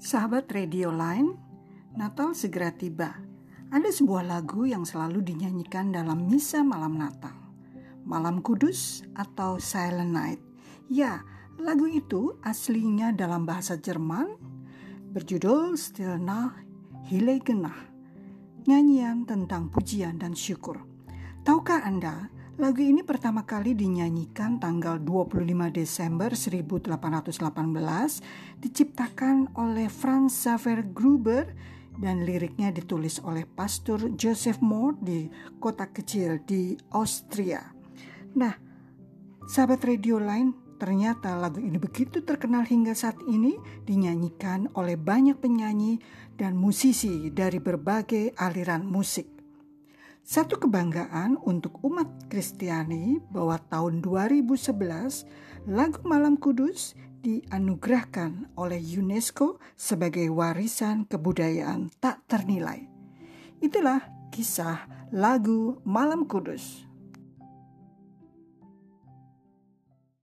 Sahabat radio line, Natal segera tiba. Ada sebuah lagu yang selalu dinyanyikan dalam misa malam Natal. Malam Kudus atau Silent Night. Ya, lagu itu aslinya dalam bahasa Jerman berjudul Still Nah Genah. Nyanyian tentang pujian dan syukur. Tahukah Anda Lagu ini pertama kali dinyanyikan tanggal 25 Desember 1818 diciptakan oleh Franz Xaver Gruber dan liriknya ditulis oleh Pastor Joseph Moore di kota kecil di Austria. Nah, sahabat radio lain, ternyata lagu ini begitu terkenal hingga saat ini dinyanyikan oleh banyak penyanyi dan musisi dari berbagai aliran musik. Satu kebanggaan untuk umat Kristiani bahwa tahun 2011 lagu Malam Kudus dianugerahkan oleh UNESCO sebagai warisan kebudayaan tak ternilai. Itulah kisah lagu Malam Kudus.